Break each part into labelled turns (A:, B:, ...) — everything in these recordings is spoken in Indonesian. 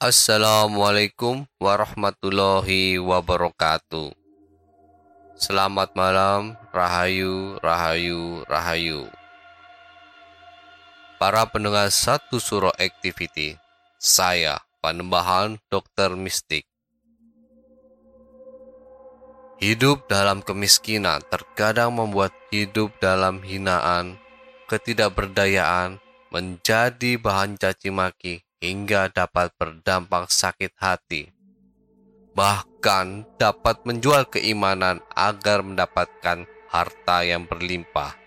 A: Assalamualaikum warahmatullahi wabarakatuh. Selamat malam, rahayu, rahayu, rahayu. Para pendengar satu suro activity, saya Panembahan Dokter Mistik. Hidup dalam kemiskinan terkadang membuat hidup dalam hinaan, ketidakberdayaan menjadi bahan caci maki hingga dapat berdampak sakit hati. Bahkan dapat menjual keimanan agar mendapatkan harta yang berlimpah.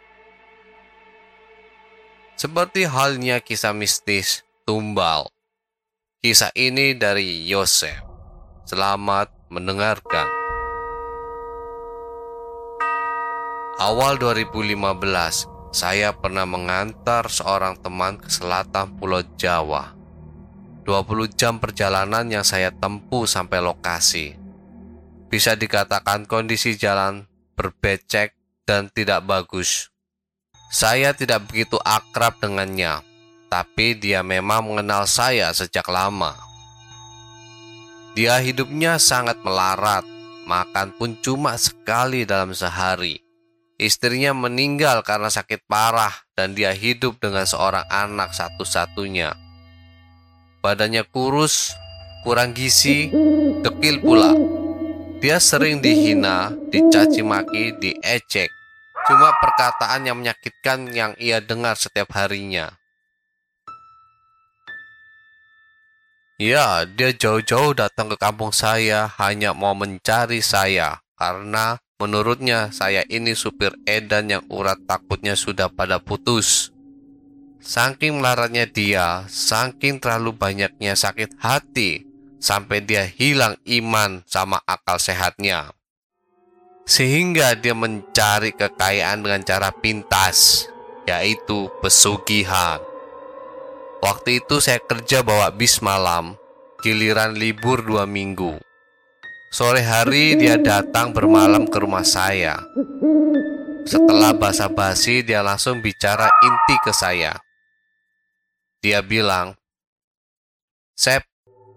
A: Seperti halnya kisah mistis Tumbal. Kisah ini dari Yosef. Selamat mendengarkan. Awal 2015, saya pernah mengantar seorang teman ke selatan Pulau Jawa. 20 jam perjalanan yang saya tempuh sampai lokasi. Bisa dikatakan kondisi jalan berbecek dan tidak bagus. Saya tidak begitu akrab dengannya, tapi dia memang mengenal saya sejak lama. Dia hidupnya sangat melarat, makan pun cuma sekali dalam sehari. Istrinya meninggal karena sakit parah dan dia hidup dengan seorang anak satu-satunya badannya kurus, kurang gizi, dekil pula. Dia sering dihina, dicaci maki, diejek. Cuma perkataan yang menyakitkan yang ia dengar setiap harinya. Ya, dia jauh-jauh datang ke kampung saya hanya mau mencari saya karena menurutnya saya ini supir edan yang urat takutnya sudah pada putus. Saking melaratnya dia, saking terlalu banyaknya sakit hati, sampai dia hilang iman sama akal sehatnya. Sehingga dia mencari kekayaan dengan cara pintas, yaitu pesugihan. Waktu itu saya kerja bawa bis malam, giliran libur dua minggu. Sore hari dia datang bermalam ke rumah saya. Setelah basa-basi dia langsung bicara inti ke saya. Dia bilang, Sep,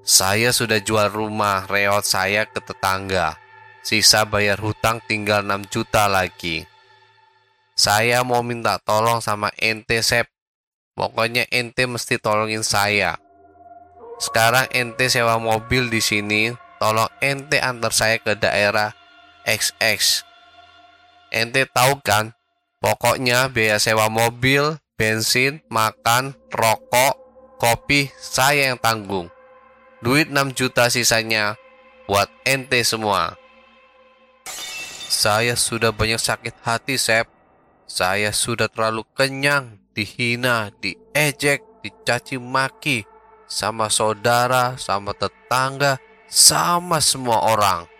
A: saya sudah jual rumah reot saya ke tetangga. Sisa bayar hutang tinggal 6 juta lagi. Saya mau minta tolong sama ente, Sep. Pokoknya ente mesti tolongin saya. Sekarang ente sewa mobil di sini, tolong ente antar saya ke daerah XX. Ente tahu kan, pokoknya biaya sewa mobil, bensin, makan, rokok, kopi, saya yang tanggung. Duit 6 juta sisanya buat ente semua. Saya sudah banyak sakit hati, Sep. Saya sudah terlalu kenyang, dihina, diejek, dicaci maki sama saudara, sama tetangga, sama semua orang.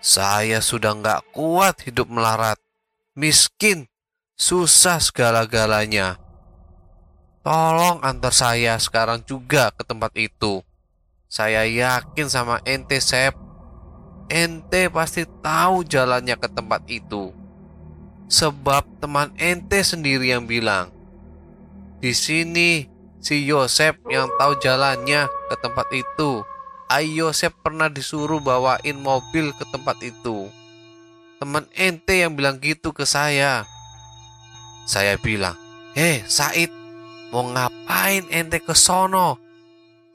A: Saya sudah nggak kuat hidup melarat, miskin, susah segala-galanya. Tolong antar saya sekarang juga ke tempat itu. Saya yakin sama ente Sep. Ente pasti tahu jalannya ke tempat itu. Sebab teman ente sendiri yang bilang, di sini si Yosep yang tahu jalannya ke tempat itu. Ayo Yosep pernah disuruh bawain mobil ke tempat itu. Teman ente yang bilang gitu ke saya. Saya bilang, Hei Said, mau ngapain ente ke sono?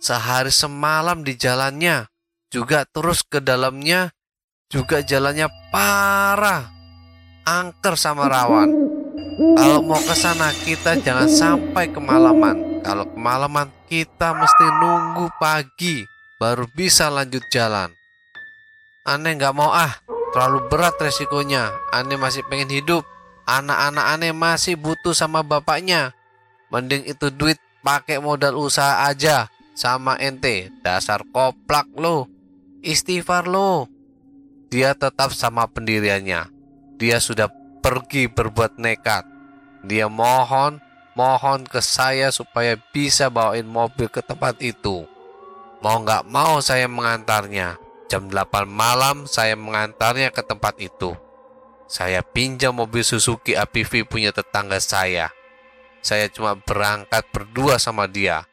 A: Sehari semalam di jalannya, juga terus ke dalamnya, juga jalannya parah angker sama rawan. Kalau mau ke sana kita jangan sampai kemalaman. Kalau kemalaman kita mesti nunggu pagi baru bisa lanjut jalan. Aneh nggak mau ah, terlalu berat resikonya. Aneh masih pengen hidup. Anak-anak aneh masih butuh sama bapaknya. Mending itu duit pakai modal usaha aja sama ente. Dasar koplak lo. Istighfar lo. Dia tetap sama pendiriannya dia sudah pergi berbuat nekat. Dia mohon, mohon ke saya supaya bisa bawain mobil ke tempat itu. Mau nggak mau saya mengantarnya. Jam 8 malam saya mengantarnya ke tempat itu. Saya pinjam mobil Suzuki APV punya tetangga saya. Saya cuma berangkat berdua sama dia.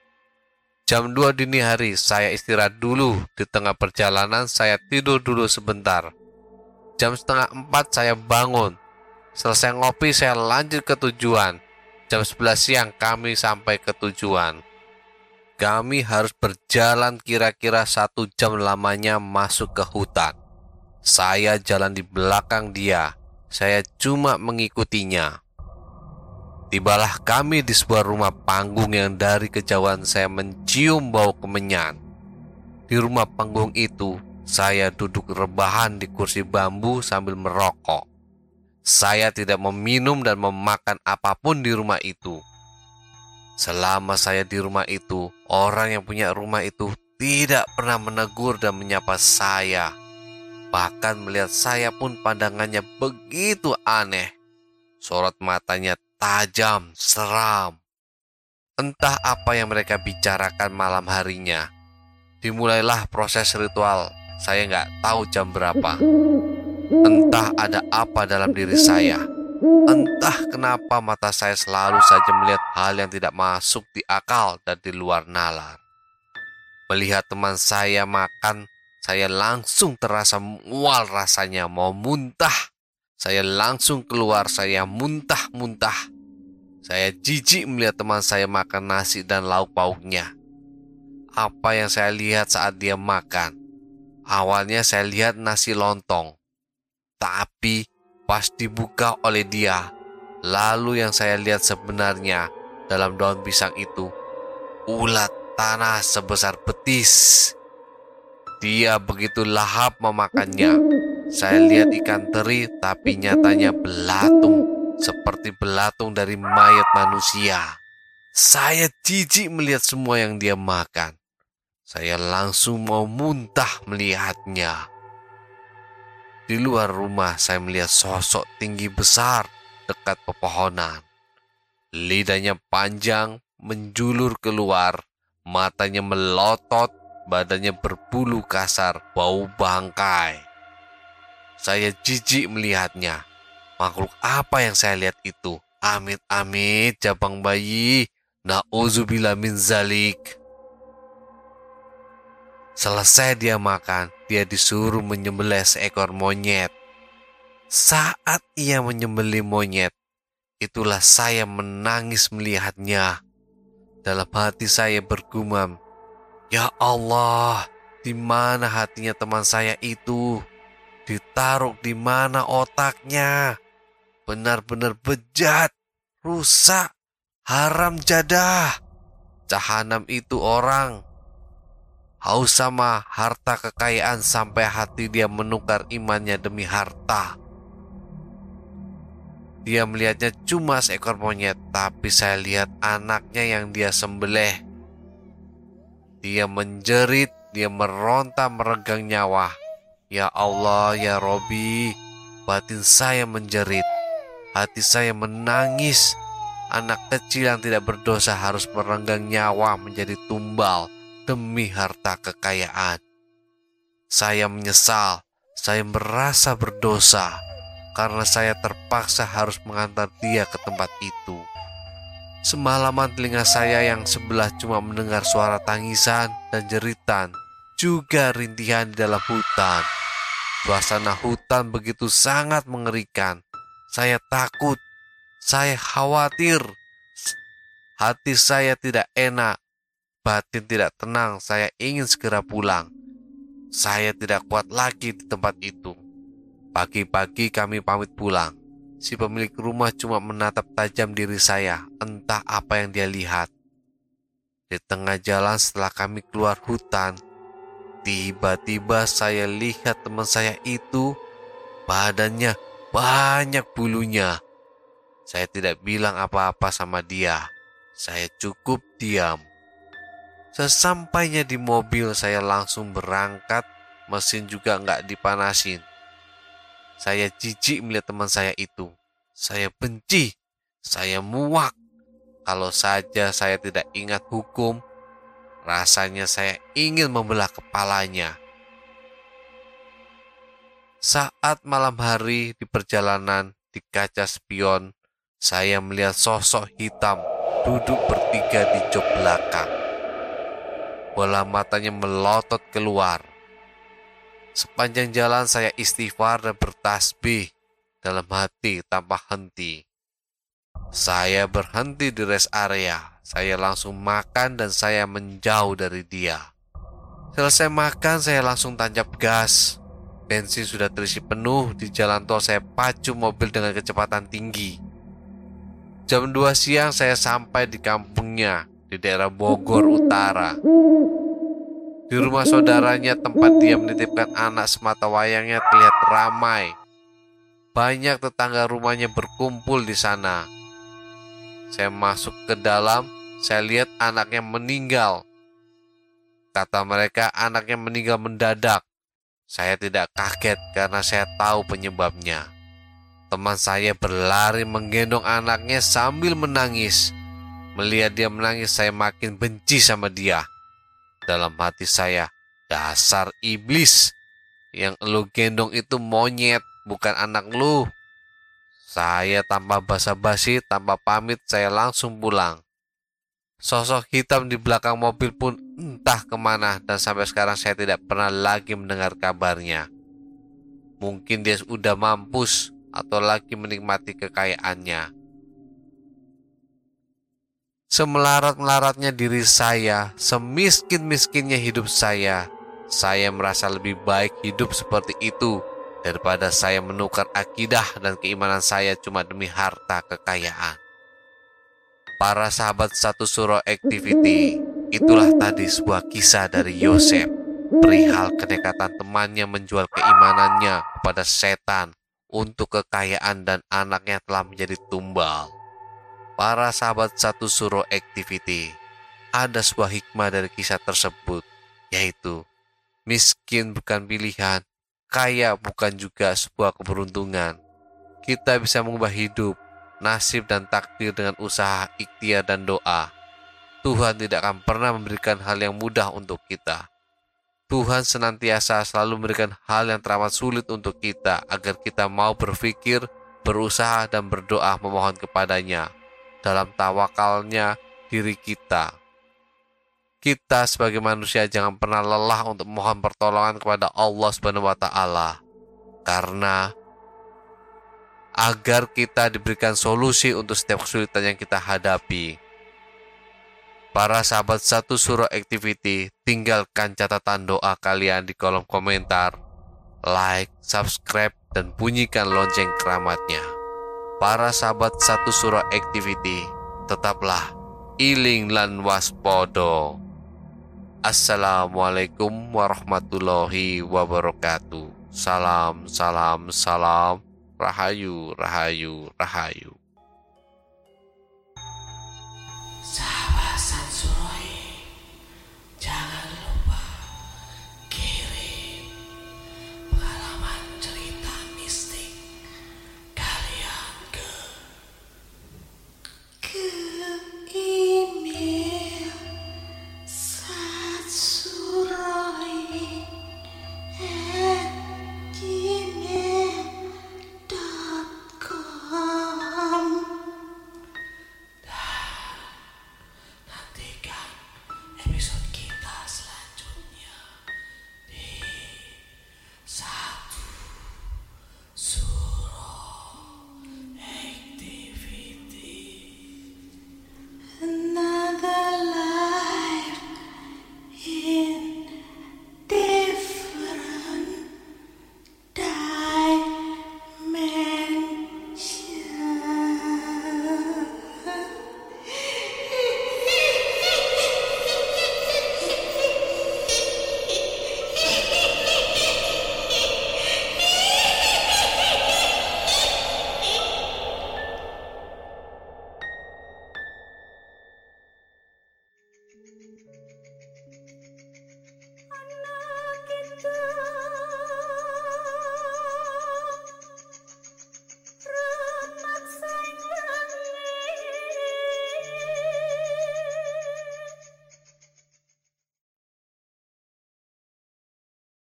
A: Jam 2 dini hari saya istirahat dulu. Di tengah perjalanan saya tidur dulu sebentar Jam setengah empat saya bangun. Selesai ngopi saya lanjut ke tujuan. Jam 11 siang kami sampai ke tujuan. Kami harus berjalan kira-kira satu jam lamanya masuk ke hutan. Saya jalan di belakang dia. Saya cuma mengikutinya. Tibalah kami di sebuah rumah panggung yang dari kejauhan saya mencium bau kemenyan. Di rumah panggung itu saya duduk rebahan di kursi bambu sambil merokok. Saya tidak meminum dan memakan apa pun di rumah itu. Selama saya di rumah itu, orang yang punya rumah itu tidak pernah menegur dan menyapa saya. Bahkan melihat saya pun pandangannya begitu aneh. Sorot matanya tajam, seram. Entah apa yang mereka bicarakan malam harinya. Dimulailah proses ritual saya nggak tahu jam berapa. Entah ada apa dalam diri saya. Entah kenapa mata saya selalu saja melihat hal yang tidak masuk di akal dan di luar nalar. Melihat teman saya makan, saya langsung terasa mual rasanya mau muntah. Saya langsung keluar, saya muntah-muntah. Saya jijik melihat teman saya makan nasi dan lauk pauknya. Apa yang saya lihat saat dia makan? Awalnya saya lihat nasi lontong, tapi pas dibuka oleh dia, lalu yang saya lihat sebenarnya dalam daun pisang itu ulat tanah sebesar betis. Dia begitu lahap memakannya. Saya lihat ikan teri, tapi nyatanya belatung, seperti belatung dari mayat manusia. Saya jijik melihat semua yang dia makan. Saya langsung mau muntah melihatnya. Di luar rumah saya melihat sosok tinggi besar dekat pepohonan. Lidahnya panjang, menjulur keluar, matanya melotot, badannya berbulu kasar, bau bangkai. Saya jijik melihatnya. Makhluk apa yang saya lihat itu? Amit-amit, jabang bayi. Na'udzubillah min zalik. Selesai dia makan, dia disuruh menyembelih seekor monyet. Saat ia menyembelih monyet, itulah saya menangis melihatnya. Dalam hati saya bergumam, "Ya Allah, di mana hatinya teman saya itu? Ditaruh di mana otaknya? Benar-benar bejat, rusak, haram jadah. Cahanam itu orang haus sama harta kekayaan sampai hati dia menukar imannya demi harta. Dia melihatnya cuma seekor monyet, tapi saya lihat anaknya yang dia sembelih. Dia menjerit, dia meronta meregang nyawa. Ya Allah, ya Robi, batin saya menjerit. Hati saya menangis. Anak kecil yang tidak berdosa harus merenggang nyawa menjadi tumbal demi harta kekayaan. Saya menyesal, saya merasa berdosa karena saya terpaksa harus mengantar dia ke tempat itu. Semalaman telinga saya yang sebelah cuma mendengar suara tangisan dan jeritan, juga rintihan di dalam hutan. Suasana hutan begitu sangat mengerikan. Saya takut, saya khawatir. Hati saya tidak enak, batin tidak tenang. Saya ingin segera pulang. Saya tidak kuat lagi di tempat itu. Pagi-pagi kami pamit pulang. Si pemilik rumah cuma menatap tajam diri saya, entah apa yang dia lihat. Di tengah jalan setelah kami keluar hutan, tiba-tiba saya lihat teman saya itu badannya banyak bulunya. Saya tidak bilang apa-apa sama dia. Saya cukup diam. Sesampainya di mobil, saya langsung berangkat. Mesin juga nggak dipanasin. Saya jijik melihat teman saya itu. Saya benci. Saya muak. Kalau saja saya tidak ingat hukum, rasanya saya ingin membelah kepalanya. Saat malam hari di perjalanan di kaca spion, saya melihat sosok hitam duduk bertiga di jok belakang. Bola matanya melotot keluar. Sepanjang jalan saya istighfar dan bertasbih dalam hati tanpa henti. Saya berhenti di rest area. Saya langsung makan dan saya menjauh dari dia. Selesai makan, saya langsung tancap gas. Bensin sudah terisi penuh di jalan tol. Saya pacu mobil dengan kecepatan tinggi. Jam 2 siang saya sampai di kampungnya di daerah Bogor Utara. Di rumah saudaranya tempat dia menitipkan anak semata wayangnya terlihat ramai. Banyak tetangga rumahnya berkumpul di sana. Saya masuk ke dalam, saya lihat anaknya meninggal. Kata mereka anaknya meninggal mendadak. Saya tidak kaget karena saya tahu penyebabnya. Teman saya berlari menggendong anaknya sambil menangis. Melihat dia menangis, saya makin benci sama dia. Dalam hati saya, dasar iblis. Yang lu gendong itu monyet, bukan anak lu. Saya tanpa basa-basi, tanpa pamit, saya langsung pulang. Sosok hitam di belakang mobil pun entah ke mana dan sampai sekarang saya tidak pernah lagi mendengar kabarnya. Mungkin dia sudah mampus atau lagi menikmati kekayaannya semelarat-melaratnya diri saya, semiskin-miskinnya hidup saya, saya merasa lebih baik hidup seperti itu daripada saya menukar akidah dan keimanan saya cuma demi harta kekayaan. Para sahabat satu suro activity, itulah tadi sebuah kisah dari Yosef perihal kenekatan temannya menjual keimanannya kepada setan untuk kekayaan dan anaknya telah menjadi tumbal para sahabat satu suro activity, ada sebuah hikmah dari kisah tersebut, yaitu miskin bukan pilihan, kaya bukan juga sebuah keberuntungan. Kita bisa mengubah hidup, nasib dan takdir dengan usaha ikhtiar dan doa. Tuhan tidak akan pernah memberikan hal yang mudah untuk kita. Tuhan senantiasa selalu memberikan hal yang teramat sulit untuk kita agar kita mau berpikir, berusaha dan berdoa memohon kepadanya dalam tawakalnya diri kita. Kita sebagai manusia jangan pernah lelah untuk mohon pertolongan kepada Allah Subhanahu wa taala. Karena agar kita diberikan solusi untuk setiap kesulitan yang kita hadapi. Para sahabat satu surah activity, tinggalkan catatan doa kalian di kolom komentar, like, subscribe, dan bunyikan lonceng keramatnya. Para sahabat satu surah activity, tetaplah iling lan waspodo. Assalamualaikum warahmatullahi wabarakatuh. Salam, salam, salam. Rahayu, rahayu, rahayu.